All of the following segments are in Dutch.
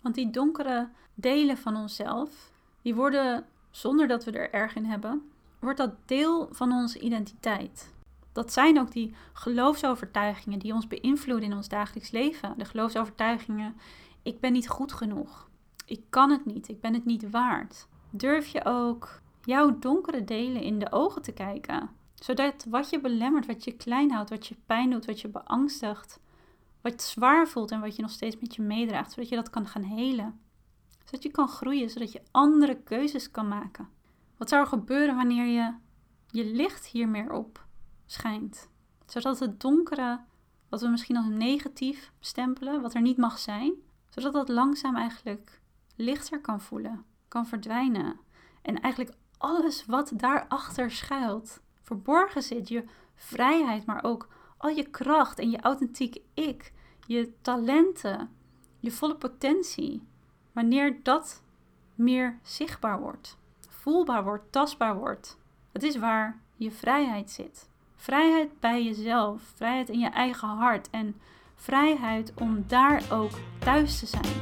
Want die donkere delen van onszelf, die worden, zonder dat we er erg in hebben, wordt dat deel van onze identiteit. Dat zijn ook die geloofsovertuigingen die ons beïnvloeden in ons dagelijks leven. De geloofsovertuigingen, ik ben niet goed genoeg. Ik kan het niet, ik ben het niet waard. Durf je ook jouw donkere delen in de ogen te kijken? Zodat wat je belemmert, wat je klein houdt, wat je pijn doet, wat je beangstigt, wat zwaar voelt en wat je nog steeds met je meedraagt, zodat je dat kan gaan helen. Zodat je kan groeien, zodat je andere keuzes kan maken. Wat zou er gebeuren wanneer je je licht hier meer op schijnt? Zodat het donkere, wat we misschien als negatief stempelen, wat er niet mag zijn, zodat dat langzaam eigenlijk lichter kan voelen, kan verdwijnen. En eigenlijk alles wat daarachter schuilt, verborgen zit, je vrijheid, maar ook al je kracht en je authentieke ik, je talenten, je volle potentie, wanneer dat meer zichtbaar wordt, voelbaar wordt, tastbaar wordt. Het is waar je vrijheid zit. Vrijheid bij jezelf, vrijheid in je eigen hart en vrijheid om daar ook thuis te zijn.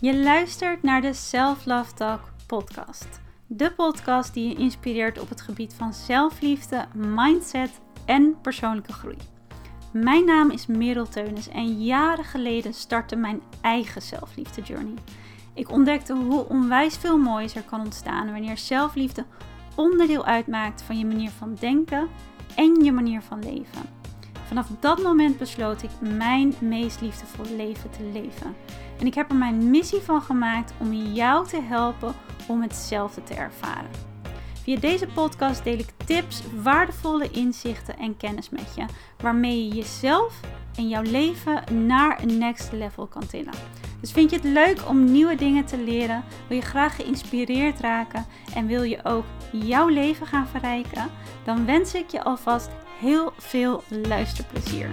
Je luistert naar de Self Love Talk podcast. De podcast die je inspireert op het gebied van zelfliefde, mindset en persoonlijke groei. Mijn naam is Merel Teunis en jaren geleden startte mijn eigen zelfliefde journey. Ik ontdekte hoe onwijs veel moois er kan ontstaan wanneer zelfliefde onderdeel uitmaakt van je manier van denken en je manier van leven. Vanaf dat moment besloot ik mijn meest liefdevolle leven te leven. En ik heb er mijn missie van gemaakt om jou te helpen om hetzelfde te ervaren. Via deze podcast deel ik tips, waardevolle inzichten en kennis met je, waarmee je jezelf en jouw leven naar een next level kan tillen. Dus vind je het leuk om nieuwe dingen te leren? Wil je graag geïnspireerd raken en wil je ook jouw leven gaan verrijken? Dan wens ik je alvast heel veel luisterplezier.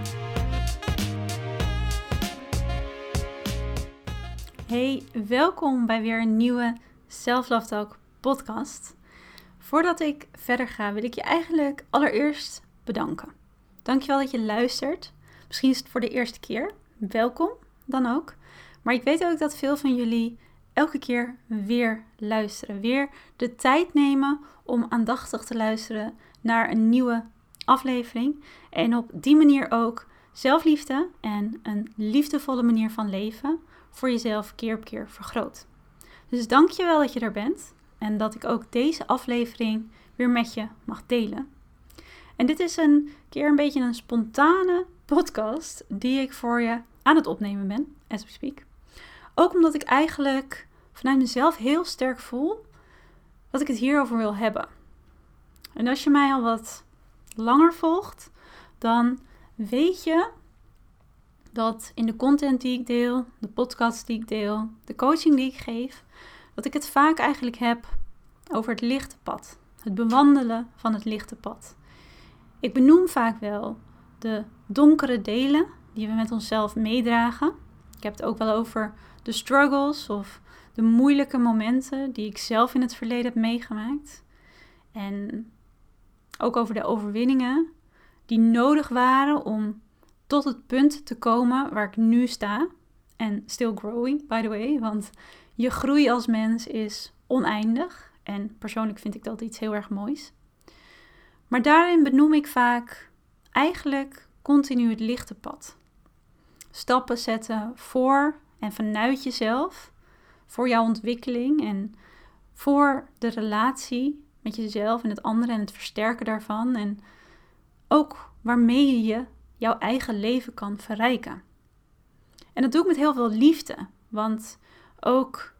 Hey, welkom bij weer een nieuwe Self podcast. Voordat ik verder ga, wil ik je eigenlijk allereerst bedanken. Dankjewel dat je luistert. Misschien is het voor de eerste keer. Welkom dan ook. Maar ik weet ook dat veel van jullie elke keer weer luisteren. Weer de tijd nemen om aandachtig te luisteren naar een nieuwe aflevering. En op die manier ook zelfliefde en een liefdevolle manier van leven voor jezelf keer op keer vergroot. Dus dank je wel dat je er bent en dat ik ook deze aflevering weer met je mag delen. En dit is een keer een beetje een spontane podcast die ik voor je aan het opnemen ben, as. Ook omdat ik eigenlijk vanuit mezelf heel sterk voel dat ik het hierover wil hebben. En als je mij al wat langer volgt, dan weet je dat in de content die ik deel, de podcast die ik deel, de coaching die ik geef, dat ik het vaak eigenlijk heb over het lichte pad. Het bewandelen van het lichte pad. Ik benoem vaak wel de donkere delen die we met onszelf meedragen. Ik heb het ook wel over de struggles of de moeilijke momenten die ik zelf in het verleden heb meegemaakt. En ook over de overwinningen die nodig waren om tot het punt te komen waar ik nu sta. En still growing, by the way, want je groei als mens is oneindig. En persoonlijk vind ik dat iets heel erg moois. Maar daarin benoem ik vaak eigenlijk continu het lichte pad. Stappen zetten voor en vanuit jezelf, voor jouw ontwikkeling en voor de relatie met jezelf en het andere en het versterken daarvan. En ook waarmee je jouw eigen leven kan verrijken. En dat doe ik met heel veel liefde, want ook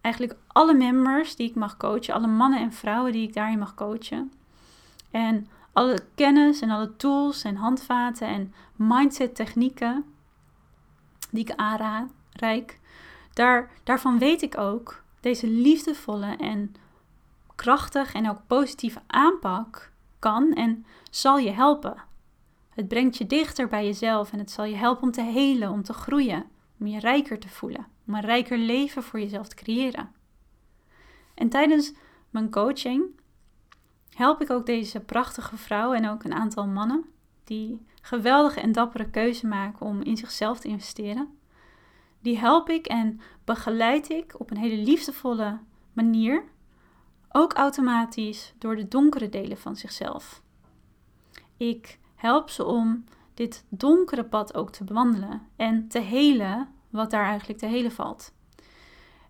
eigenlijk alle members die ik mag coachen, alle mannen en vrouwen die ik daarin mag coachen, en alle kennis en alle tools en handvaten en mindset technieken die ik aanreik, daar, daarvan weet ik ook deze liefdevolle en krachtig en ook positieve aanpak kan en zal je helpen. Het brengt je dichter bij jezelf en het zal je helpen om te helen, om te groeien, om je rijker te voelen, om een rijker leven voor jezelf te creëren. En tijdens mijn coaching help ik ook deze prachtige vrouw en ook een aantal mannen die geweldige en dappere keuze maken om in zichzelf te investeren. Die help ik en begeleid ik op een hele liefdevolle manier, ook automatisch door de donkere delen van zichzelf. Ik help ze om dit donkere pad ook te bewandelen en te helen wat daar eigenlijk te helen valt.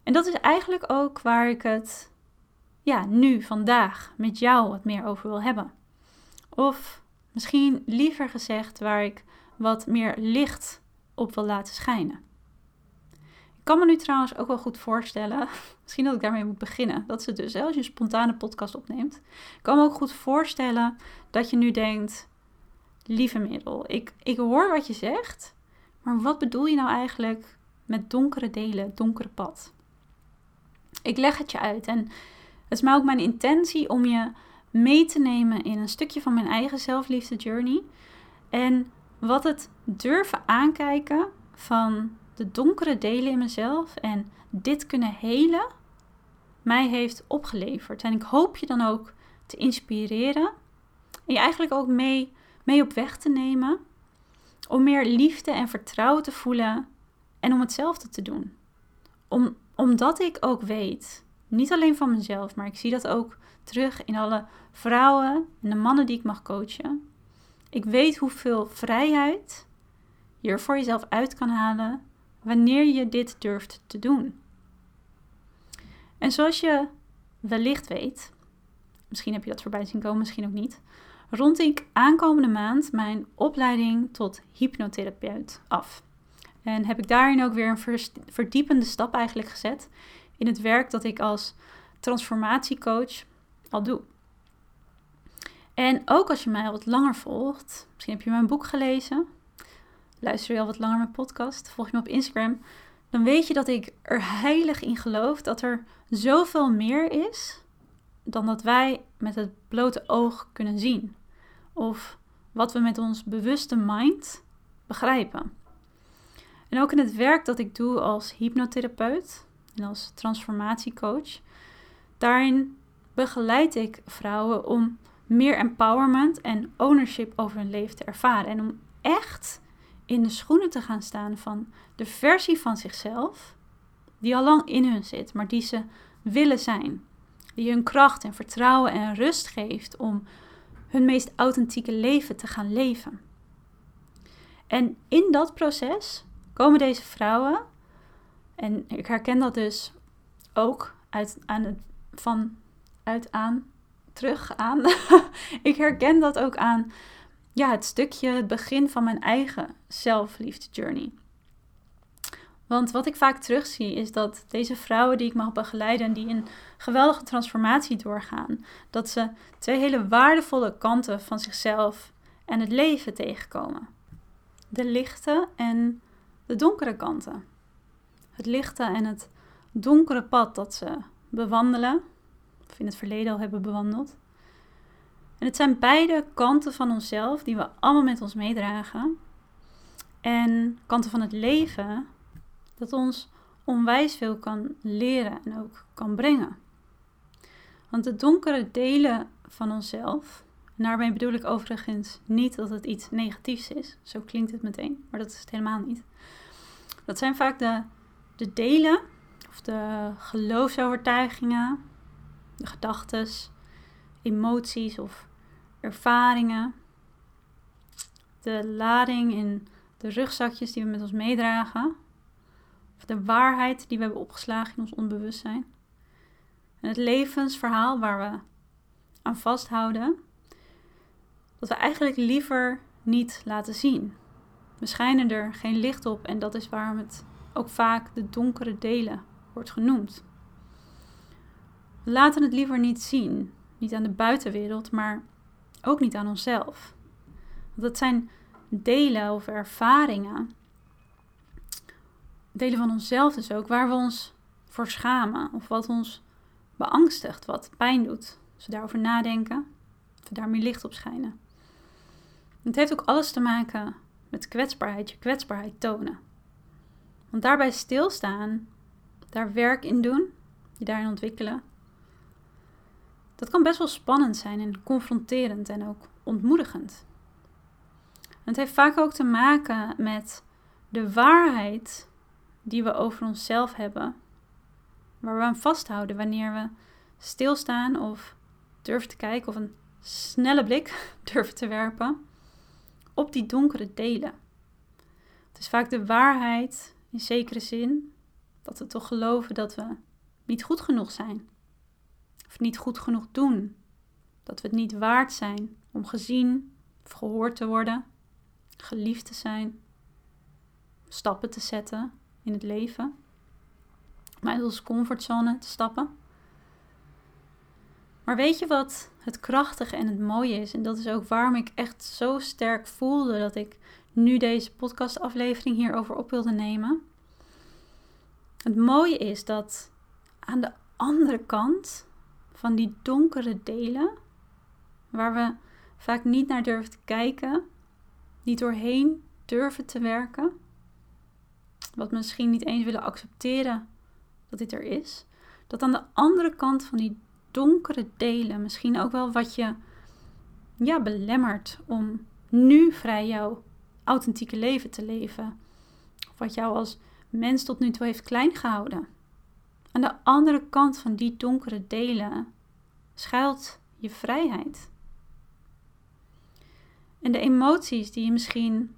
En dat is eigenlijk ook waar ik het ja, nu, vandaag, met jou wat meer over wil hebben. Of misschien liever gezegd waar ik wat meer licht op wil laten schijnen. Ik kan me nu trouwens ook wel goed voorstellen, misschien dat ik daarmee moet beginnen. Dat het dus, als je een spontane podcast opneemt. Ik kan me ook goed voorstellen dat je nu denkt, lieve middel, ik, ik hoor wat je zegt, maar wat bedoel je nou eigenlijk met donkere delen, donkere pad? Ik leg het je uit en het is maar ook mijn intentie om je mee te nemen in een stukje van mijn eigen zelfliefde journey. En wat het durven aankijken van de donkere delen in mezelf en dit kunnen helen mij heeft opgeleverd. En ik hoop je dan ook te inspireren en je eigenlijk ook mee, mee op weg te nemen om meer liefde en vertrouwen te voelen en om hetzelfde te doen. Om, omdat ik ook weet niet alleen van mezelf, maar ik zie dat ook terug in alle vrouwen en de mannen die ik mag coachen. Ik weet hoeveel vrijheid je er voor jezelf uit kan halen wanneer je dit durft te doen. En zoals je wellicht weet, misschien heb je dat voorbij zien komen, misschien ook niet, rond ik aankomende maand mijn opleiding tot hypnotherapeut af. En heb ik daarin ook weer een verdiepende stap eigenlijk gezet in het werk dat ik als transformatiecoach al doe. En ook als je mij al wat langer volgt, misschien heb je mijn boek gelezen, luister je al wat langer mijn podcast, volg je me op Instagram, dan weet je dat ik er heilig in geloof dat er zoveel meer is dan dat wij met het blote oog kunnen zien. Of wat we met ons bewuste mind begrijpen. En ook in het werk dat ik doe als hypnotherapeut, en als transformatiecoach. Daarin begeleid ik vrouwen om meer empowerment en ownership over hun leven te ervaren. En om echt in de schoenen te gaan staan van de versie van zichzelf die al lang in hun zit, maar die ze willen zijn. Die hun kracht en vertrouwen en rust geeft om hun meest authentieke leven te gaan leven. En in dat proces komen deze vrouwen en ik herken dat dus ook uit, aan het, van uit aan, terug aan. ik herken dat ook aan ja, het stukje, het begin van mijn eigen zelfliefde journey. Want wat ik vaak terugzie is dat deze vrouwen die ik mag begeleiden en die een geweldige transformatie doorgaan, dat ze twee hele waardevolle kanten van zichzelf en het leven tegenkomen. De lichte en de donkere kanten het lichte en het donkere pad dat ze bewandelen, of in het verleden al hebben bewandeld. En het zijn beide kanten van onszelf die we allemaal met ons meedragen. En kanten van het leven dat ons onwijs veel kan leren en ook kan brengen. Want de donkere delen van onszelf, en daarmee bedoel ik overigens niet dat het iets negatiefs is, zo klinkt het meteen, maar dat is het helemaal niet. Dat zijn vaak de de delen, of de geloofsovertuigingen, de gedachten, emoties of ervaringen, de lading in de rugzakjes die we met ons meedragen, de waarheid die we hebben opgeslagen in ons onbewustzijn, en het levensverhaal waar we aan vasthouden, dat we eigenlijk liever niet laten zien. We schijnen er geen licht op en dat is waarom het ook vaak de donkere delen wordt genoemd. We laten het liever niet zien, niet aan de buitenwereld, maar ook niet aan onszelf. Want het zijn delen of ervaringen, delen van onszelf dus ook, waar we ons voor schamen of wat ons beangstigt, wat pijn doet. Als we daarover nadenken, of we daar meer licht op schijnen. Het heeft ook alles te maken met kwetsbaarheid, je kwetsbaarheid tonen. Want daarbij stilstaan, daar werk in doen, je daarin ontwikkelen, dat kan best wel spannend zijn en confronterend en ook ontmoedigend. Het heeft vaak ook te maken met de waarheid die we over onszelf hebben, waar we aan vasthouden wanneer we stilstaan of durven te kijken of een snelle blik durven te werpen op die donkere delen. Het is vaak de waarheid in zekere zin dat we toch geloven dat we niet goed genoeg zijn of niet goed genoeg doen, dat we het niet waard zijn om gezien of gehoord te worden, geliefd te zijn, stappen te zetten in het leven, maar uit onze comfortzone te stappen. Maar weet je wat het krachtige en het mooie is? En dat is ook waarom ik echt zo sterk voelde dat ik nu deze podcastaflevering hierover op wilde nemen. Het mooie is dat aan de andere kant van die donkere delen, waar we vaak niet naar durven te kijken, niet doorheen durven te werken, wat misschien niet eens willen accepteren dat dit er is, dat aan de andere kant van die donkere delen misschien ook wel wat je ja, belemmert om nu vrij jouw authentieke leven te leven. Of wat jou als mens tot nu toe heeft klein gehouden. Aan de andere kant van die donkere delen schuilt je vrijheid. En de emoties die je misschien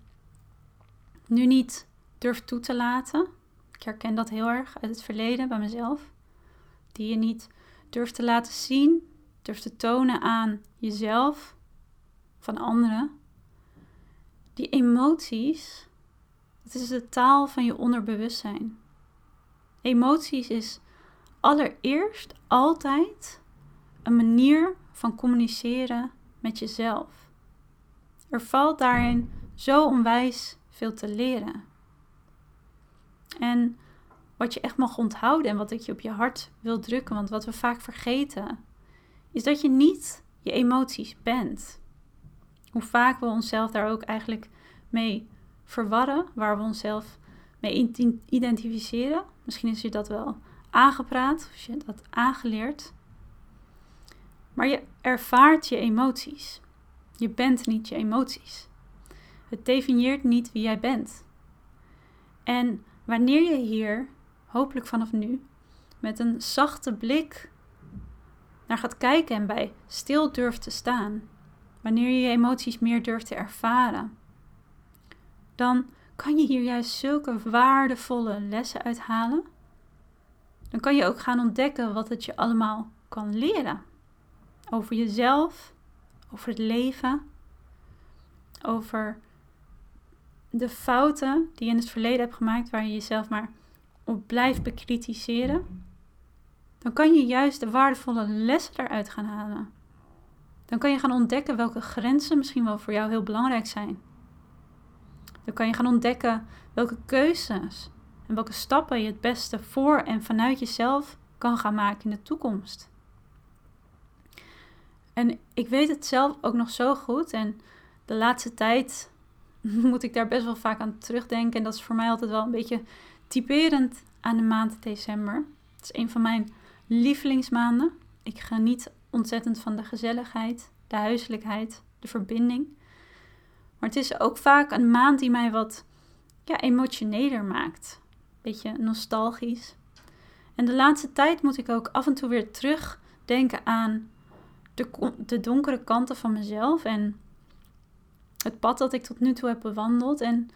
nu niet durft toe te laten. Ik herken dat heel erg uit het verleden bij mezelf. Die je niet durft te laten zien, durft te tonen aan jezelf, van anderen. Die emoties, dat is de taal van je onderbewustzijn. Emoties is allereerst altijd een manier van communiceren met jezelf. Er valt daarin zo onwijs veel te leren. En wat je echt mag onthouden en wat ik je op je hart wil drukken, want wat we vaak vergeten, is dat je niet je emoties bent. Hoe vaak we onszelf daar ook eigenlijk mee verwarren, waar we onszelf mee identificeren. Misschien is je dat wel aangepraat, of je dat aangeleerd. Maar je ervaart je emoties. Je bent niet je emoties. Het definieert niet wie jij bent. En wanneer je hier, hopelijk vanaf nu, met een zachte blik naar gaat kijken en bij stil durft te staan, wanneer je je emoties meer durft te ervaren, dan kan je hier juist zulke waardevolle lessen uithalen. Dan kan je ook gaan ontdekken wat het je allemaal kan leren. Over jezelf, over het leven, over de fouten die je in het verleden hebt gemaakt, waar je jezelf maar op blijft bekritiseren, dan kan je juist de waardevolle lessen eruit gaan halen. Dan kan je gaan ontdekken welke grenzen misschien wel voor jou heel belangrijk zijn. Dan kan je gaan ontdekken welke keuzes en welke stappen je het beste voor en vanuit jezelf kan gaan maken in de toekomst. En ik weet het zelf ook nog zo goed. En de laatste tijd moet ik daar best wel vaak aan terugdenken. En dat is voor mij altijd wel een beetje typerend aan de maand december. Het is een van mijn lievelingsmaanden. Ik geniet ontzettend van de gezelligheid, de huiselijkheid, de verbinding. Maar het is ook vaak een maand die mij wat ja, emotioneler maakt. Beetje nostalgisch. En de laatste tijd moet ik ook af en toe weer terugdenken aan de, de donkere kanten van mezelf en het pad dat ik tot nu toe heb bewandeld en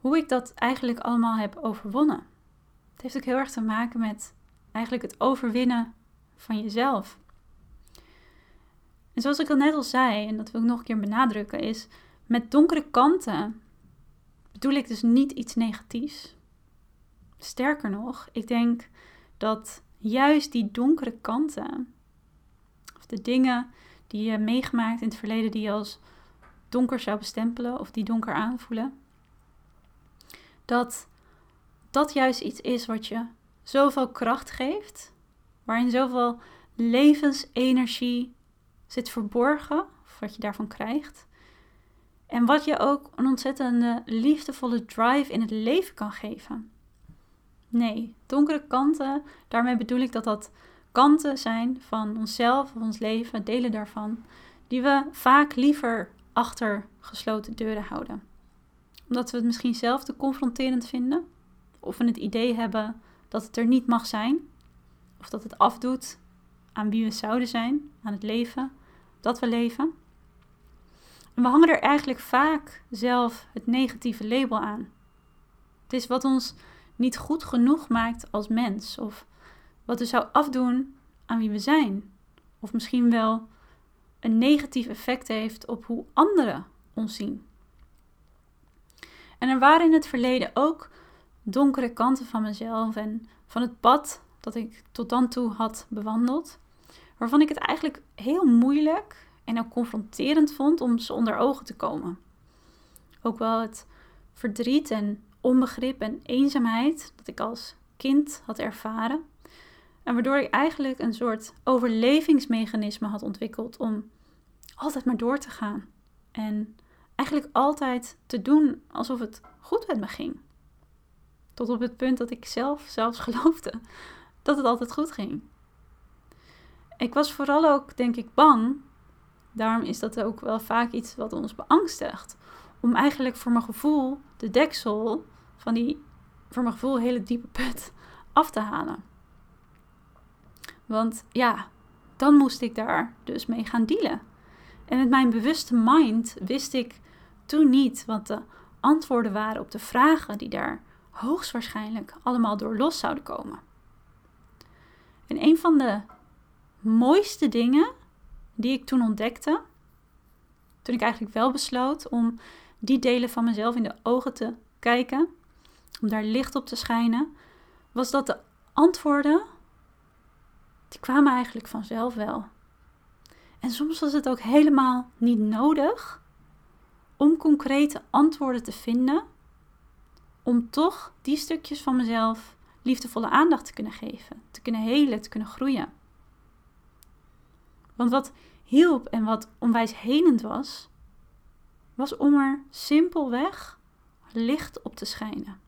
hoe ik dat eigenlijk allemaal heb overwonnen. Het heeft ook heel erg te maken met eigenlijk het overwinnen van jezelf. En zoals ik al net al zei, en dat wil ik nog een keer benadrukken, is met donkere kanten bedoel ik dus niet iets negatiefs. Sterker nog, ik denk dat juist die donkere kanten de dingen die je meegemaakt in het verleden die je als donker zou bestempelen of die donker aanvoelen, dat dat juist iets is wat je zoveel kracht geeft, waarin zoveel levensenergie zit verborgen, of wat je daarvan krijgt. En wat je ook een ontzettende liefdevolle drive in het leven kan geven. Nee, donkere kanten, daarmee bedoel ik dat dat kanten zijn van onszelf of ons leven, delen daarvan, die we vaak liever achter gesloten deuren houden. Omdat we het misschien zelf te confronterend vinden, of we het idee hebben dat het er niet mag zijn, of dat het afdoet aan wie we zouden zijn, aan het leven dat we leven. En we hangen er eigenlijk vaak zelf het negatieve label aan. Het is wat ons niet goed genoeg maakt als mens, of wat we zou afdoen aan wie we zijn, of misschien wel een negatief effect heeft op hoe anderen ons zien. En er waren in het verleden ook donkere kanten van mezelf en van het pad dat ik tot dan toe had bewandeld, waarvan ik het eigenlijk heel moeilijk en ook confronterend vond om ze onder ogen te komen. Ook wel het verdriet en onbegrip en eenzaamheid dat ik als kind had ervaren. En waardoor ik eigenlijk een soort overlevingsmechanisme had ontwikkeld om altijd maar door te gaan. En eigenlijk altijd te doen alsof het goed met me ging. Tot op het punt dat ik zelf zelfs geloofde dat het altijd goed ging. Ik was vooral ook, denk ik, bang. Daarom is dat ook wel vaak iets wat ons beangstigt. Om eigenlijk voor mijn gevoel de deksel van die, voor mijn gevoel, hele diepe put af te halen. Want ja, dan moest ik daar dus mee gaan dealen. En met mijn bewuste mind wist ik toen niet wat de antwoorden waren op de vragen die daar hoogstwaarschijnlijk allemaal door los zouden komen. En een van de mooiste dingen die ik toen ontdekte, toen ik eigenlijk wel besloot om die delen van mezelf in de ogen te kijken, om daar licht op te schijnen, was dat de antwoorden, die kwamen eigenlijk vanzelf wel. En soms was het ook helemaal niet nodig om concrete antwoorden te vinden, om toch die stukjes van mezelf liefdevolle aandacht te kunnen geven, te kunnen helen, te kunnen groeien. Want wat hielp en wat onwijs helend was, was om er simpelweg licht op te schijnen.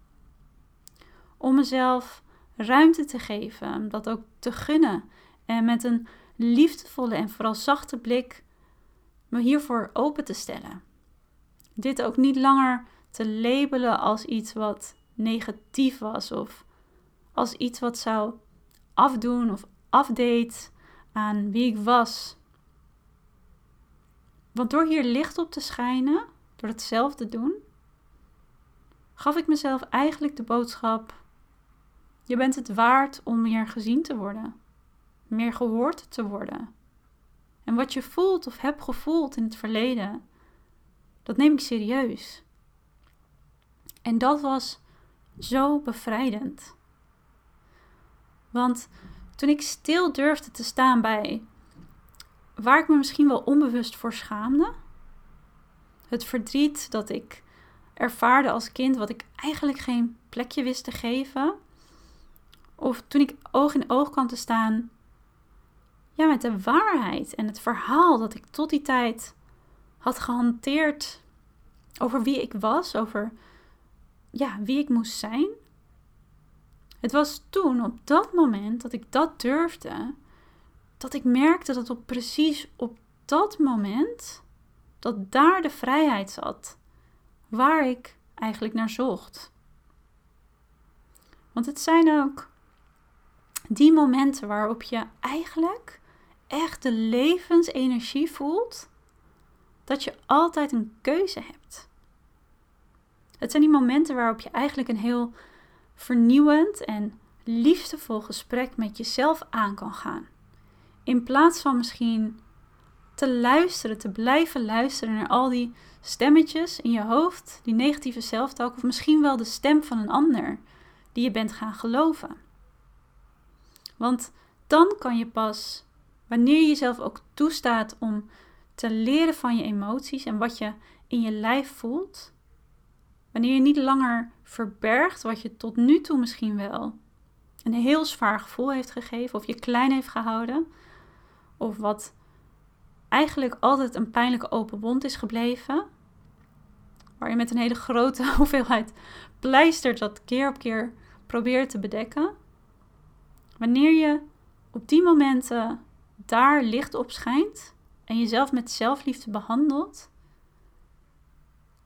Om mezelf ruimte te geven, dat ook te gunnen en met een liefdevolle en vooral zachte blik me hiervoor open te stellen. Dit ook niet langer te labelen als iets wat negatief was of als iets wat zou afdoen of afdeed aan wie ik was. Want door hier licht op te schijnen, door het zelf te doen, gaf ik mezelf eigenlijk de boodschap: je bent het waard om meer gezien te worden meer gehoord te worden. En wat je voelt of hebt gevoeld in het verleden, dat neem ik serieus. En dat was zo bevrijdend. Want toen ik stil durfde te staan bij waar ik me misschien wel onbewust voor schaamde, het verdriet dat ik ervaarde als kind, wat ik eigenlijk geen plekje wist te geven, of toen ik oog in oog kwam te staan ja, met de waarheid en het verhaal dat ik tot die tijd had gehanteerd over wie ik was, over ja, wie ik moest zijn. Het was toen, op dat moment dat ik dat durfde, dat ik merkte dat op precies op dat moment, dat daar de vrijheid zat, waar ik eigenlijk naar zocht. Want het zijn ook die momenten waarop je eigenlijk echt de levensenergie voelt, dat je altijd een keuze hebt. Het zijn die momenten waarop je eigenlijk een heel vernieuwend en liefdevol gesprek met jezelf aan kan gaan. In plaats van misschien te luisteren, te blijven luisteren naar al die stemmetjes in je hoofd, die negatieve zelftalk, of misschien wel de stem van een ander die je bent gaan geloven. Want dan kan je pas Wanneer je jezelf ook toestaat om te leren van je emoties en wat je in je lijf voelt. Wanneer je niet langer verbergt wat je tot nu toe misschien wel een heel zwaar gevoel heeft gegeven of je klein heeft gehouden. Of wat eigenlijk altijd een pijnlijke open wond is gebleven. Waar je met een hele grote hoeveelheid pleisters dat keer op keer probeert te bedekken. Wanneer je op die momenten daar licht op schijnt en jezelf met zelfliefde behandelt,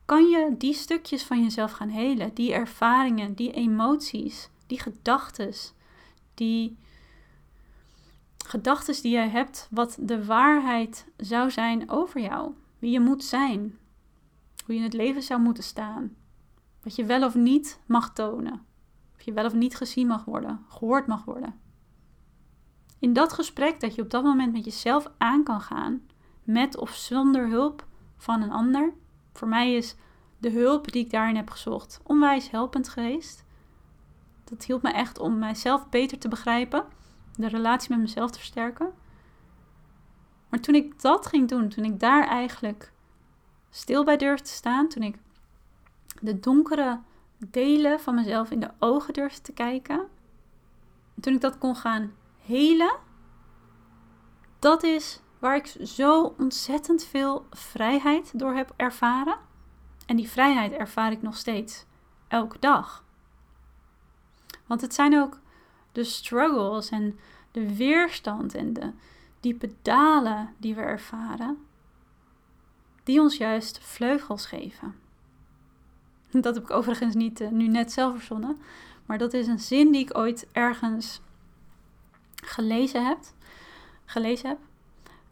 kan je die stukjes van jezelf gaan helen, die ervaringen, die emoties, die gedachten, die gedachten die jij hebt, wat de waarheid zou zijn over jou, wie je moet zijn, hoe je in het leven zou moeten staan, wat je wel of niet mag tonen, of je wel of niet gezien mag worden, gehoord mag worden. In dat gesprek dat je op dat moment met jezelf aan kan gaan, met of zonder hulp van een ander. Voor mij is de hulp die ik daarin heb gezocht onwijs helpend geweest. Dat hielp me echt om mijzelf beter te begrijpen, de relatie met mezelf te versterken. Maar toen ik dat ging doen, toen ik daar eigenlijk stil bij durfde te staan, toen ik de donkere delen van mezelf in de ogen durfde te kijken, toen ik dat kon gaan helen, dat is waar ik zo ontzettend veel vrijheid door heb ervaren. En die vrijheid ervaar ik nog steeds, elke dag. Want het zijn ook de struggles en de weerstand en de diepe dalen die we ervaren, die ons juist vleugels geven. Dat heb ik overigens niet uh, nu net zelf verzonnen, maar dat is een zin die ik ooit ergens gelezen heb. Gelezen heb.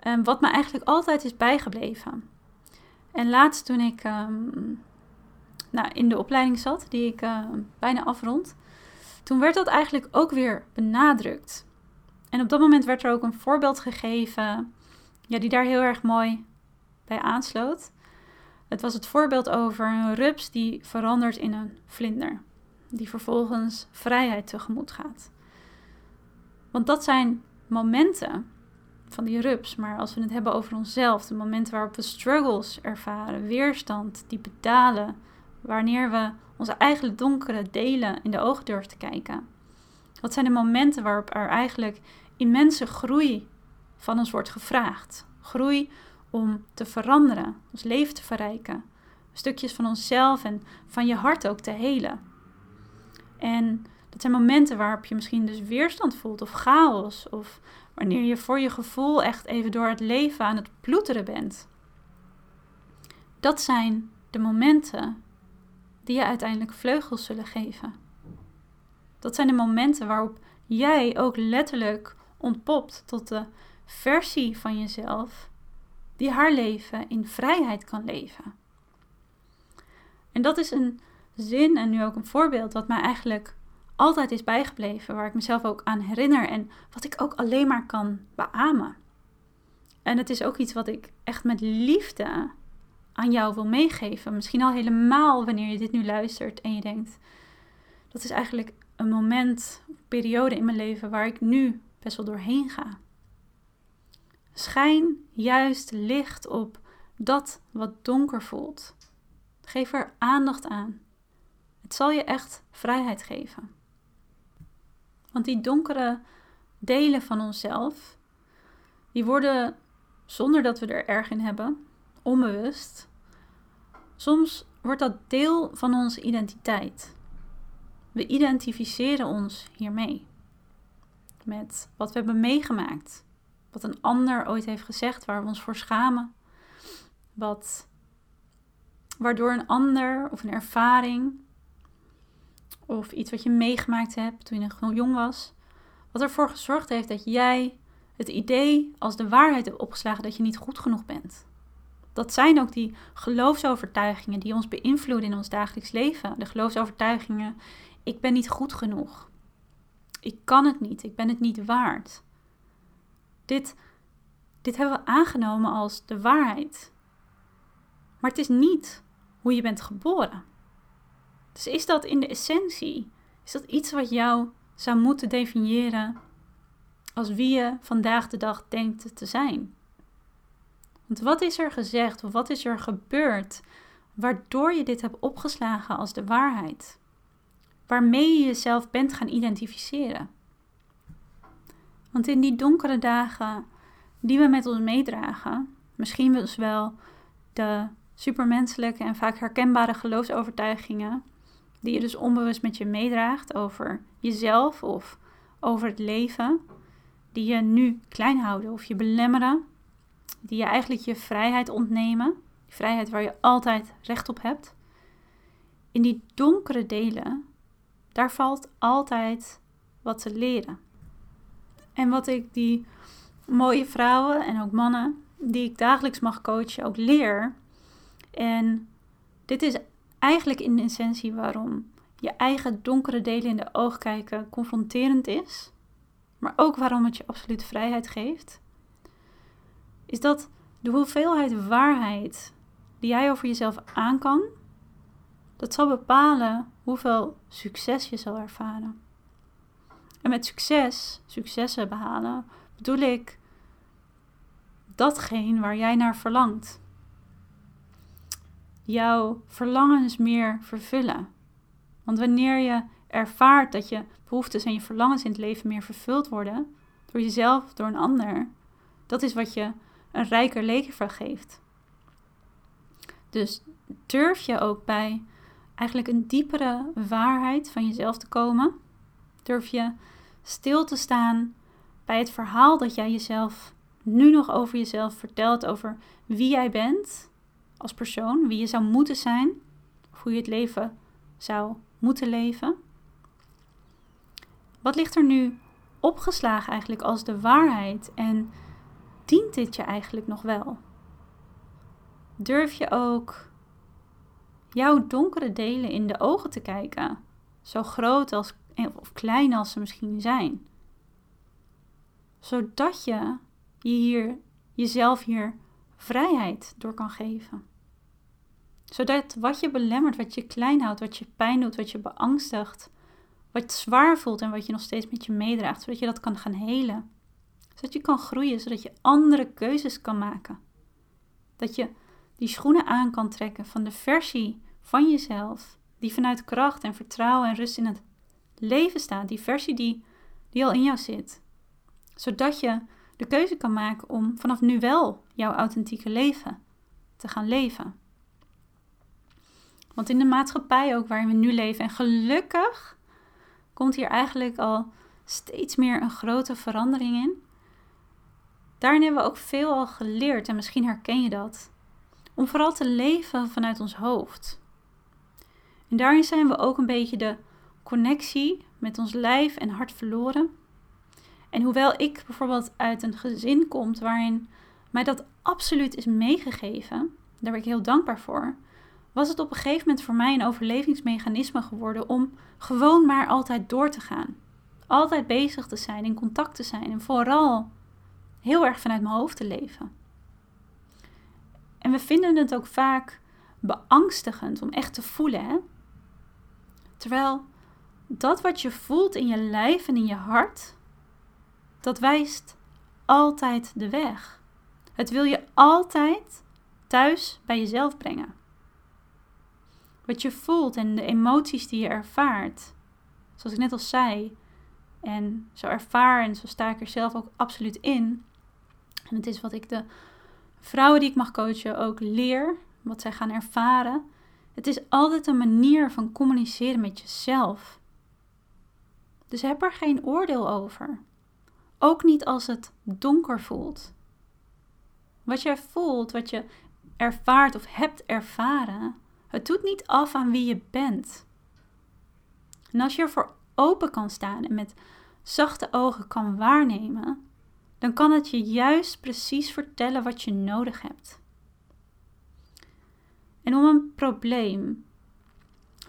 Um, wat me eigenlijk altijd is bijgebleven. En laatst toen ik um, nou, in de opleiding zat, die ik uh, bijna afrond, toen werd dat eigenlijk ook weer benadrukt. En op dat moment werd er ook een voorbeeld gegeven, ja, die daar heel erg mooi bij aansloot. Het was het voorbeeld over een rups die verandert in een vlinder, die vervolgens vrijheid tegemoet gaat. Want dat zijn momenten van die rups. Maar als we het hebben over onszelf, de momenten waarop we struggles ervaren, weerstand, die betalen, wanneer we onze eigen donkere delen in de ogen durven te kijken. Wat zijn de momenten waarop er eigenlijk immense groei van ons wordt gevraagd? Groei om te veranderen, ons leven te verrijken, stukjes van onszelf en van je hart ook te helen. En dat zijn momenten waarop je misschien dus weerstand voelt of chaos of wanneer je voor je gevoel echt even door het leven aan het ploeteren bent. Dat zijn de momenten die je uiteindelijk vleugels zullen geven. Dat zijn de momenten waarop jij ook letterlijk ontpopt tot de versie van jezelf die haar leven in vrijheid kan leven. En dat is een zin en nu ook een voorbeeld wat mij eigenlijk altijd is bijgebleven, waar ik mezelf ook aan herinner en wat ik ook alleen maar kan beamen. En het is ook iets wat ik echt met liefde aan jou wil meegeven. Misschien al helemaal wanneer je dit nu luistert en je denkt: dat is eigenlijk een moment, een periode in mijn leven waar ik nu best wel doorheen ga. Schijn juist licht op dat wat donker voelt. Geef er aandacht aan. Het zal je echt vrijheid geven. Want die donkere delen van onszelf, die worden zonder dat we er erg in hebben, onbewust. Soms wordt dat deel van onze identiteit. We identificeren ons hiermee. Met wat we hebben meegemaakt. Wat een ander ooit heeft gezegd waar we ons voor schamen. Wat, waardoor een ander of een ervaring of iets wat je meegemaakt hebt toen je nog jong was, wat ervoor gezorgd heeft dat jij het idee als de waarheid hebt opgeslagen dat je niet goed genoeg bent. Dat zijn ook die geloofsovertuigingen die ons beïnvloeden in ons dagelijks leven. De geloofsovertuigingen: ik ben niet goed genoeg. Ik kan het niet, ik ben het niet waard. Dit, dit hebben we aangenomen als de waarheid. Maar het is niet hoe je bent geboren. Dus is dat in de essentie? Is dat iets wat jou zou moeten definiëren als wie je vandaag de dag denkt te zijn? Want wat is er gezegd of wat is er gebeurd waardoor je dit hebt opgeslagen als de waarheid? Waarmee je jezelf bent gaan identificeren? Want in die donkere dagen die we met ons meedragen, misschien wel de supermenselijke en vaak herkenbare geloofsovertuigingen die je dus onbewust met je meedraagt over jezelf of over het leven, die je nu klein houden of je belemmeren, die je eigenlijk je vrijheid ontnemen, die vrijheid waar je altijd recht op hebt. In die donkere delen, daar valt altijd wat te leren. En wat ik die mooie vrouwen en ook mannen die ik dagelijks mag coachen ook leer. En dit is eigenlijk in essentie waarom je eigen donkere delen in de oog kijken confronterend is, maar ook waarom het je absoluut vrijheid geeft, is dat de hoeveelheid waarheid die jij over jezelf aan kan, dat zal bepalen hoeveel succes je zal ervaren. En met succes, successen behalen, bedoel ik datgene waar jij naar verlangt. Jouw verlangens meer vervullen. Want wanneer je ervaart dat je behoeftes en je verlangens in het leven meer vervuld worden, door jezelf, door een ander, dat is wat je een rijker leven geeft. Dus durf je ook bij eigenlijk een diepere waarheid van jezelf te komen? Durf je stil te staan bij het verhaal dat jij jezelf nu nog over jezelf vertelt, over wie jij bent als persoon, wie je zou moeten zijn, of hoe je het leven zou moeten leven? Wat ligt er nu opgeslagen eigenlijk als de waarheid en dient dit je eigenlijk nog wel? Durf je ook jouw donkere delen in de ogen te kijken, zo groot als, of klein als ze misschien zijn? Zodat je je hier, jezelf hier vrijheid door kan geven. Zodat wat je belemmert, wat je klein houdt, wat je pijn doet, wat je beangstigt, wat zwaar voelt en wat je nog steeds met je meedraagt, zodat je dat kan gaan helen. Zodat je kan groeien, zodat je andere keuzes kan maken. Dat je die schoenen aan kan trekken van de versie van jezelf, die vanuit kracht en vertrouwen en rust in het leven staat. Die versie die, die al in jou zit. Zodat je de keuze kan maken om vanaf nu wel jouw authentieke leven te gaan leven. Want in de maatschappij ook waarin we nu leven, en gelukkig komt hier eigenlijk al steeds meer een grote verandering in. Daarin hebben we ook veel al geleerd en misschien herken je dat. Om vooral te leven vanuit ons hoofd. En daarin zijn we ook een beetje de connectie met ons lijf en hart verloren. En hoewel ik bijvoorbeeld uit een gezin kom waarin mij dat absoluut is meegegeven, daar ben ik heel dankbaar voor, was het op een gegeven moment voor mij een overlevingsmechanisme geworden om gewoon maar altijd door te gaan. Altijd bezig te zijn, in contact te zijn en vooral heel erg vanuit mijn hoofd te leven. En we vinden het ook vaak beangstigend om echt te voelen. Hè? Terwijl dat wat je voelt in je lijf en in je hart, dat wijst altijd de weg. Het wil je altijd thuis bij jezelf brengen. Wat je voelt en de emoties die je ervaart, zoals ik net al zei, en zo ervaar en zo sta ik er zelf ook absoluut in. En het is wat ik de vrouwen die ik mag coachen ook leer, wat zij gaan ervaren. Het is altijd een manier van communiceren met jezelf. Dus heb er geen oordeel over. Ook niet als het donker voelt. Wat jij voelt, wat je ervaart of hebt ervaren, het doet niet af aan wie je bent. En als je ervoor open kan staan en met zachte ogen kan waarnemen, dan kan het je juist precies vertellen wat je nodig hebt. En om een probleem,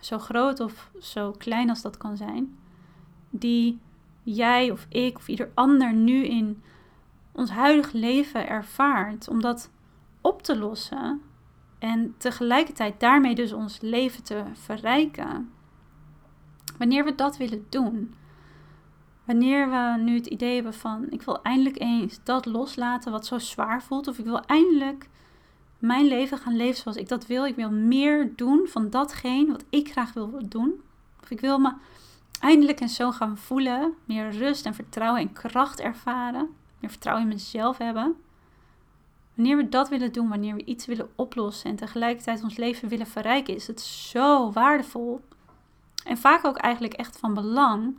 zo groot of zo klein als dat kan zijn, die jij of ik of ieder ander nu in ons huidige leven ervaart, om dat op te lossen en tegelijkertijd daarmee dus ons leven te verrijken. Wanneer we dat willen doen, wanneer we nu het idee hebben van ik wil eindelijk eens dat loslaten wat zo zwaar voelt, of ik wil eindelijk mijn leven gaan leven zoals ik dat wil, ik wil meer doen van datgene wat ik graag wil doen, of ik wil me eindelijk en zo gaan voelen, meer rust en vertrouwen en kracht ervaren, meer vertrouwen in mezelf hebben. Wanneer we dat willen doen, wanneer we iets willen oplossen en tegelijkertijd ons leven willen verrijken, is het zo waardevol. En vaak ook eigenlijk echt van belang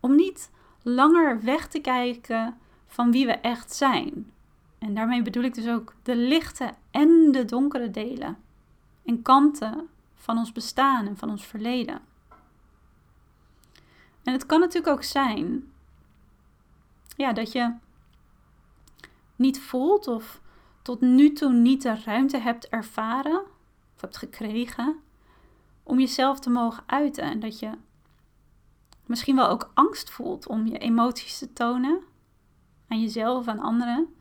om niet langer weg te kijken van wie we echt zijn. En daarmee bedoel ik dus ook de lichte en de donkere delen en kanten van ons bestaan en van ons verleden. En het kan natuurlijk ook zijn ja, dat je niet voelt of tot nu toe niet de ruimte hebt ervaren of hebt gekregen om jezelf te mogen uiten. En dat je misschien wel ook angst voelt om je emoties te tonen aan jezelf aan anderen.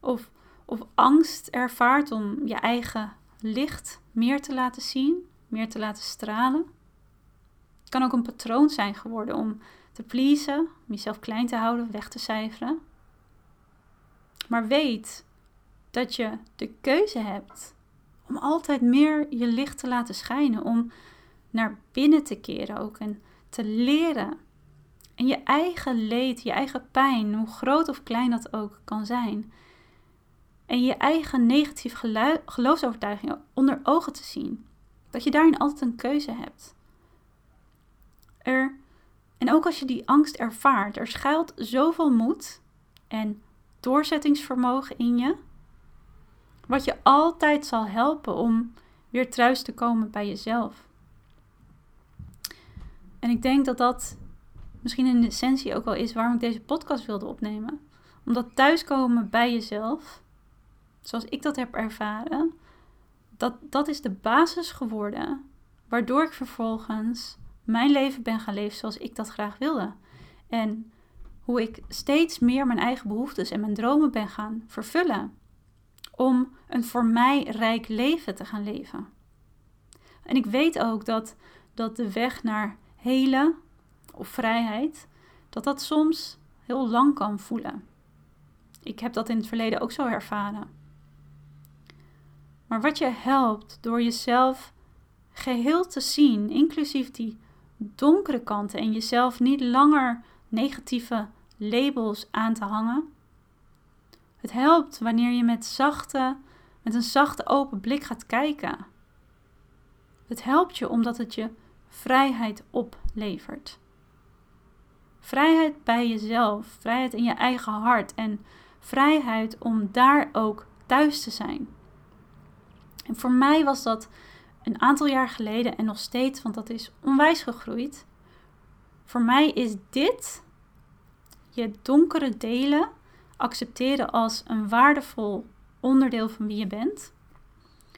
Of, of angst ervaart om je eigen licht meer te laten zien, meer te laten stralen. Het kan ook een patroon zijn geworden om te pleasen, om jezelf klein te houden, weg te cijferen. Maar weet dat je de keuze hebt om altijd meer je licht te laten schijnen, om naar binnen te keren ook en te leren. En je eigen leed, je eigen pijn, hoe groot of klein dat ook kan zijn. En je eigen negatieve geloofsovertuigingen onder ogen te zien. Dat je daarin altijd een keuze hebt. Er, en ook als je die angst ervaart, er schuilt zoveel moed en doorzettingsvermogen in je. Wat je altijd zal helpen om weer thuis te komen bij jezelf. En ik denk dat dat misschien in essentie ook wel is waarom ik deze podcast wilde opnemen. Omdat thuiskomen bij jezelf, zoals ik dat heb ervaren, dat, dat is de basis geworden waardoor ik vervolgens mijn leven ben gaan leven zoals ik dat graag wilde. En hoe ik steeds meer mijn eigen behoeftes en mijn dromen ben gaan vervullen. Om een voor mij rijk leven te gaan leven. En ik weet ook dat, dat de weg naar hele of vrijheid, dat dat soms heel lang kan voelen. Ik heb dat in het verleden ook zo ervaren. Maar wat je helpt door jezelf geheel te zien, inclusief die donkere kanten en jezelf niet langer negatieve labels aan te hangen. Het helpt wanneer je met zachte, met een zachte open blik gaat kijken. Het helpt je omdat het je vrijheid oplevert. Vrijheid bij jezelf, vrijheid in je eigen hart en vrijheid om daar ook thuis te zijn. En voor mij was dat een aantal jaar geleden en nog steeds, want dat is onwijs gegroeid. Voor mij is dit je donkere delen accepteren als een waardevol onderdeel van wie je bent.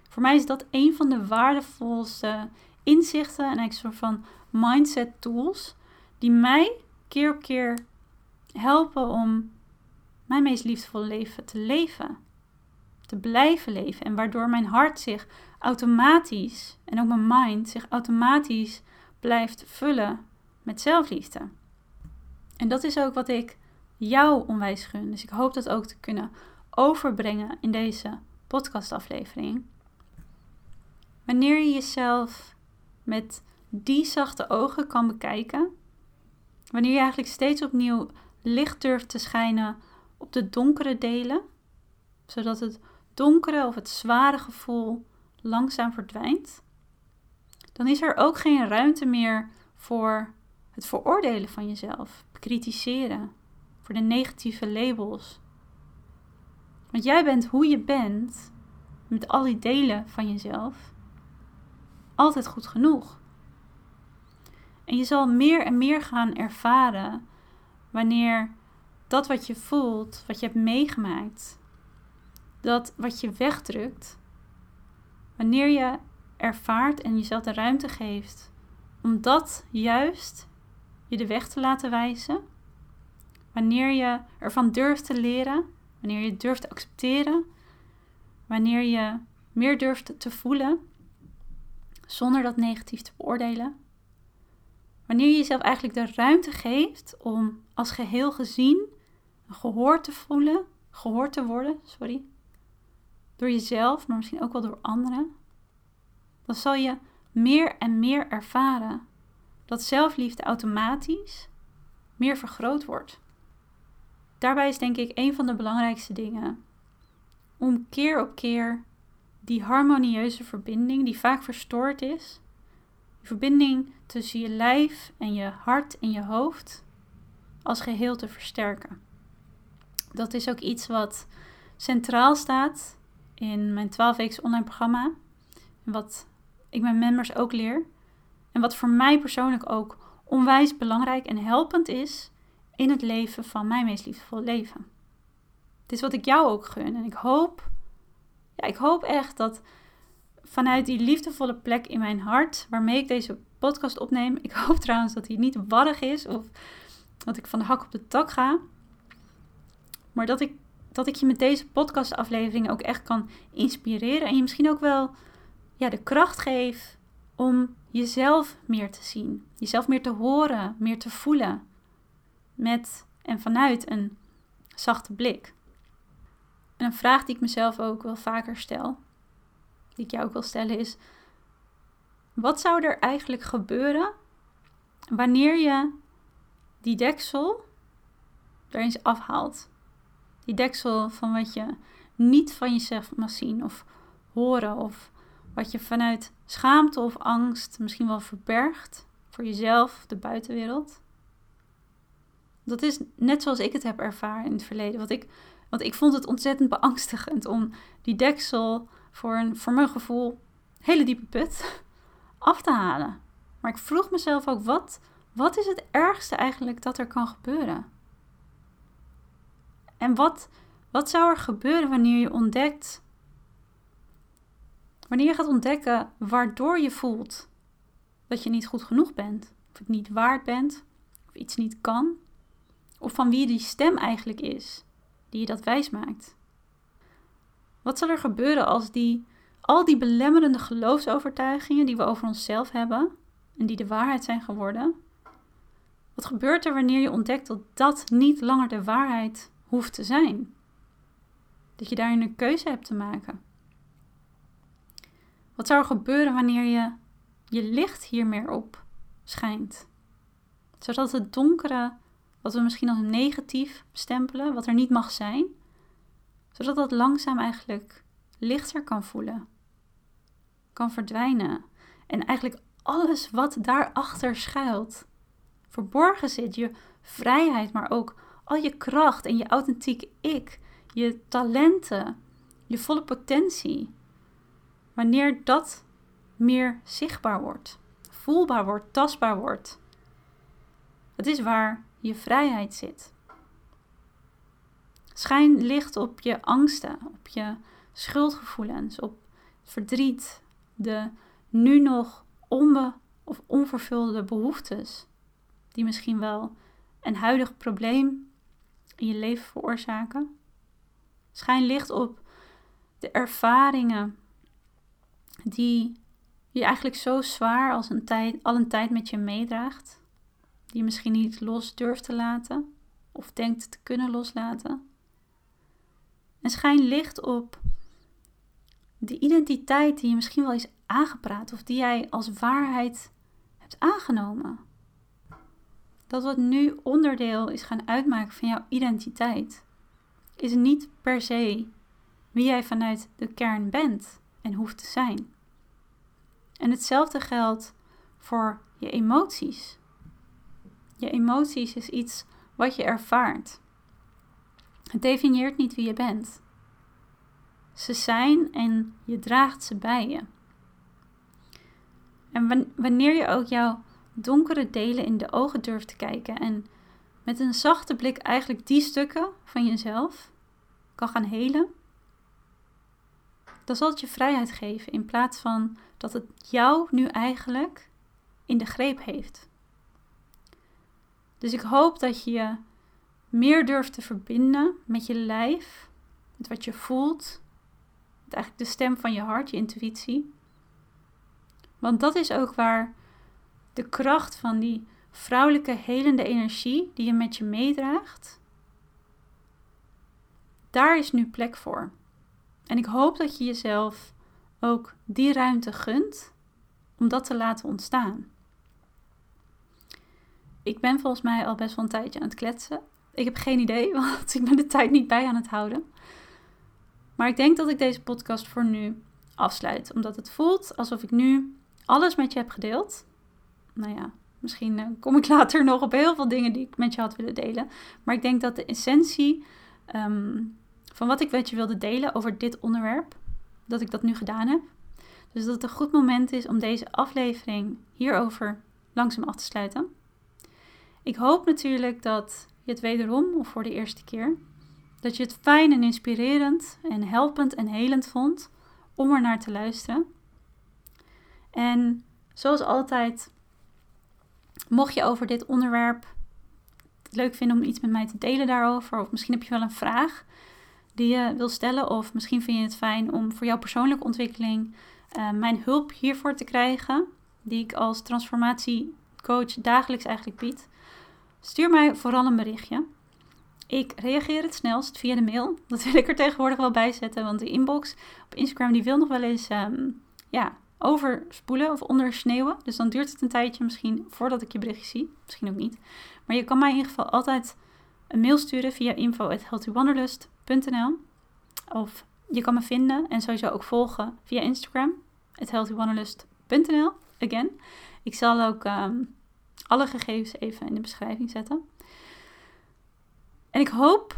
Voor mij is dat een van de waardevolste inzichten en een soort van mindset tools die mij keer op keer helpen om mijn meest liefdevolle leven te leven. Te blijven leven. En waardoor mijn hart zich automatisch, en ook mijn mind, zich automatisch blijft vullen met zelfliefde. En dat is ook wat ik jou onwijs gun. Dus ik hoop dat ook te kunnen overbrengen in deze podcastaflevering. Wanneer je jezelf met die zachte ogen kan bekijken, wanneer je eigenlijk steeds opnieuw licht durft te schijnen op de donkere delen, zodat het donkere of het zware gevoel langzaam verdwijnt, dan is er ook geen ruimte meer voor het veroordelen van jezelf, bekritiseren, voor de negatieve labels. Want jij bent hoe je bent, met al die delen van jezelf, altijd goed genoeg. En je zal meer en meer gaan ervaren wanneer dat wat je voelt, wat je hebt meegemaakt, dat wat je wegdrukt, wanneer je ervaart en jezelf de ruimte geeft om dat juist je de weg te laten wijzen, wanneer je ervan durft te leren, wanneer je durft te accepteren, wanneer je meer durft te voelen zonder dat negatief te beoordelen. Wanneer je jezelf eigenlijk de ruimte geeft om als geheel gezien, gehoord te voelen, gehoord te worden, sorry, door jezelf, maar misschien ook wel door anderen, dan zal je meer en meer ervaren dat zelfliefde automatisch meer vergroot wordt. Daarbij is denk ik een van de belangrijkste dingen om keer op keer die harmonieuze verbinding, die vaak verstoord is, die verbinding tussen je lijf en je hart en je hoofd, als geheel te versterken. Dat is ook iets wat centraal staat in mijn 12 weken online programma. Wat ik mijn members ook leer. En wat voor mij persoonlijk ook onwijs belangrijk en helpend is in het leven van mijn meest liefdevolle leven. Het is wat ik jou ook gun. En ik hoop, ja, ik hoop echt dat vanuit die liefdevolle plek in mijn hart, waarmee ik deze podcast opneem. Ik hoop trouwens dat hij niet warrig is of dat ik van de hak op de tak ga. Maar dat ik, dat ik je met deze podcastaflevering ook echt kan inspireren. En je misschien ook wel ja, de kracht geef om jezelf meer te zien. Jezelf meer te horen, meer te voelen. Met en vanuit een zachte blik. En een vraag die ik mezelf ook wel vaker stel, die ik jou ook wil stellen, is: wat zou er eigenlijk gebeuren wanneer je die deksel er eens afhaalt? Die deksel van wat je niet van jezelf mag zien of horen of wat je vanuit schaamte of angst misschien wel verbergt voor jezelf, de buitenwereld. Dat is net zoals ik het heb ervaren in het verleden. Want ik, want ik vond het ontzettend beangstigend om die deksel voor een, voor mijn gevoel, hele diepe put af te halen. Maar ik vroeg mezelf ook, wat, wat is het ergste eigenlijk dat er kan gebeuren? En wat, wat zou er gebeuren wanneer je ontdekt, wanneer je gaat ontdekken waardoor je voelt dat je niet goed genoeg bent, of het niet waard bent, of iets niet kan, of van wie die stem eigenlijk is die je dat wijs maakt? Wat zal er gebeuren als die al die belemmerende geloofsovertuigingen die we over onszelf hebben en die de waarheid zijn geworden, wat gebeurt er wanneer je ontdekt dat dat niet langer de waarheid hoeft te zijn? Dat je daarin een keuze hebt te maken. Wat zou er gebeuren wanneer je je licht hier meer op schijnt? Zodat het donkere, wat we misschien als negatief stempelen, wat er niet mag zijn, zodat dat langzaam eigenlijk lichter kan voelen kan verdwijnen. En eigenlijk alles wat daarachter schuilt, verborgen zit. Je vrijheid, maar ook al je kracht en je authentieke ik, je talenten, je volle potentie. Wanneer dat meer zichtbaar wordt, voelbaar wordt, tastbaar wordt. Het is waar je vrijheid zit. Schijn licht op je angsten, op je schuldgevoelens, op verdriet, de nu nog onbe of onvervulde behoeftes, die misschien wel een huidig probleem in je leven veroorzaken. Schijn licht op de ervaringen die je eigenlijk zo zwaar als een tijd, al een tijd met je meedraagt, die je misschien niet los durft te laten of denkt te kunnen loslaten. En schijn licht op de identiteit die je misschien wel is aangepraat of die jij als waarheid hebt aangenomen. Dat wat nu onderdeel is gaan uitmaken van jouw identiteit, is niet per se wie jij vanuit de kern bent en hoeft te zijn. En hetzelfde geldt voor je emoties. Je emoties is iets wat je ervaart. Het definieert niet wie je bent. Ze zijn en je draagt ze bij je. En wanneer je ook jouw donkere delen in de ogen durft te kijken en met een zachte blik eigenlijk die stukken van jezelf kan gaan helen, dan zal het je vrijheid geven in plaats van dat het jou nu eigenlijk in de greep heeft. Dus ik hoop dat je je meer durft te verbinden met je lijf, met wat je voelt, eigenlijk de stem van je hart, je intuïtie. Want dat is ook waar de kracht van die vrouwelijke helende energie die je met je meedraagt, daar is nu plek voor. En ik hoop dat je jezelf ook die ruimte gunt om dat te laten ontstaan. Ik ben volgens mij al best wel een tijdje aan het kletsen. Ik heb geen idee, want ik ben de tijd niet bij aan het houden. Maar ik denk dat ik deze podcast voor nu afsluit, omdat het voelt alsof ik nu alles met je heb gedeeld. Nou ja, misschien eh, kom ik later nog op heel veel dingen die ik met je had willen delen. Maar ik denk dat de essentie ehm, van wat ik met je wilde delen over dit onderwerp, dat ik dat nu gedaan heb. Dus dat het een goed moment is om deze aflevering hierover langzaam af te sluiten. Ik hoop natuurlijk dat je het wederom, of voor de eerste keer, dat je het fijn en inspirerend en helpend en helend vond om er naar te luisteren. En zoals altijd, mocht je over dit onderwerp het leuk vinden om iets met mij te delen daarover, of misschien heb je wel een vraag die je wil stellen, of misschien vind je het fijn om voor jouw persoonlijke ontwikkeling uh, mijn hulp hiervoor te krijgen, die ik als transformatiecoach dagelijks eigenlijk bied, stuur mij vooral een berichtje. Ik reageer het snelst via de mail. Dat wil ik er tegenwoordig wel bij zetten, want de inbox op Instagram die wil nog wel eens um, ja, overspoelen of ondersneeuwen. Dus dan duurt het een tijdje misschien voordat ik je berichtje zie. Misschien ook niet. Maar je kan mij in ieder geval altijd een mail sturen via info.healthywanderlust.nl Of je kan me vinden en sowieso ook volgen via Instagram, healthywanderlust.nl. Again. Ik zal ook ehm, alle gegevens even in de beschrijving zetten. En ik hoop,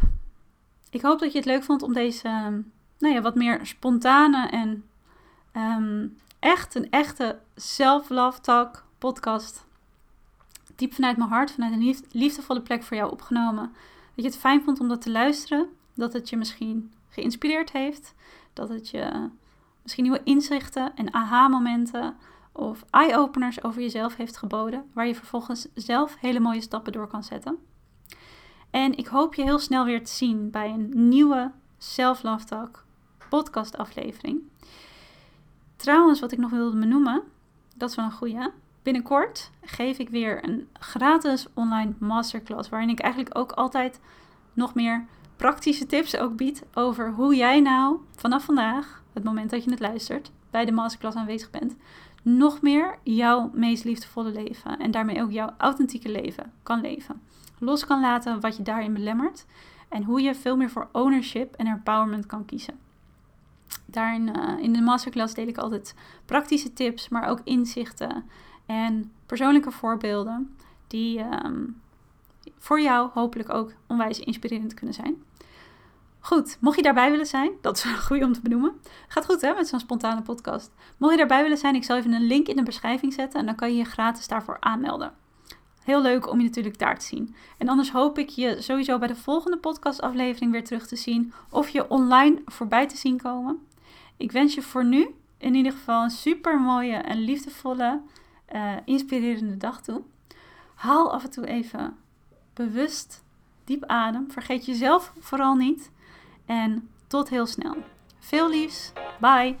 ik hoop dat je het leuk vond om deze ehm, nou ja, wat meer spontane en ehm, echt een echte self-love talk podcast. Diep vanuit mijn hart, vanuit een liefdevolle plek voor jou opgenomen. Dat je het fijn vond om dat te luisteren. Dat het je misschien geïnspireerd heeft. Dat het je misschien nieuwe inzichten en aha-momenten of eye-openers over jezelf heeft geboden. Waar je vervolgens zelf hele mooie stappen door kan zetten. En ik hoop je heel snel weer te zien bij een nieuwe Self Love Talk podcast aflevering. Trouwens, wat ik nog wilde benoemen, dat is wel een goede. Binnenkort geef ik weer een gratis online masterclass. Waarin ik eigenlijk ook altijd nog meer praktische tips ook bied over hoe jij nou vanaf vandaag, het moment dat je het luistert, bij de masterclass aanwezig bent, nog meer jouw meest liefdevolle leven en daarmee ook jouw authentieke leven kan leven. Los kan laten wat je daarin belemmert en hoe je veel meer voor ownership en empowerment kan kiezen. Daarin uh, in de masterclass deel ik altijd praktische tips, maar ook inzichten en persoonlijke voorbeelden die ehm, voor jou hopelijk ook onwijs inspirerend kunnen zijn. Goed, mocht je daarbij willen zijn, dat is een goede om te benoemen. Gaat goed hè, met zo'n spontane podcast. Mocht je daarbij willen zijn, ik zal even een link in de beschrijving zetten en dan kan je je gratis daarvoor aanmelden. Heel leuk om je natuurlijk daar te zien. En anders hoop ik je sowieso bij de volgende podcastaflevering weer terug te zien of je online voorbij te zien komen. Ik wens je voor nu in ieder geval een super mooie en liefdevolle, uh, inspirerende dag toe. Haal af en toe even bewust diep adem. Vergeet jezelf vooral niet. En tot heel snel. Veel liefs. Bye.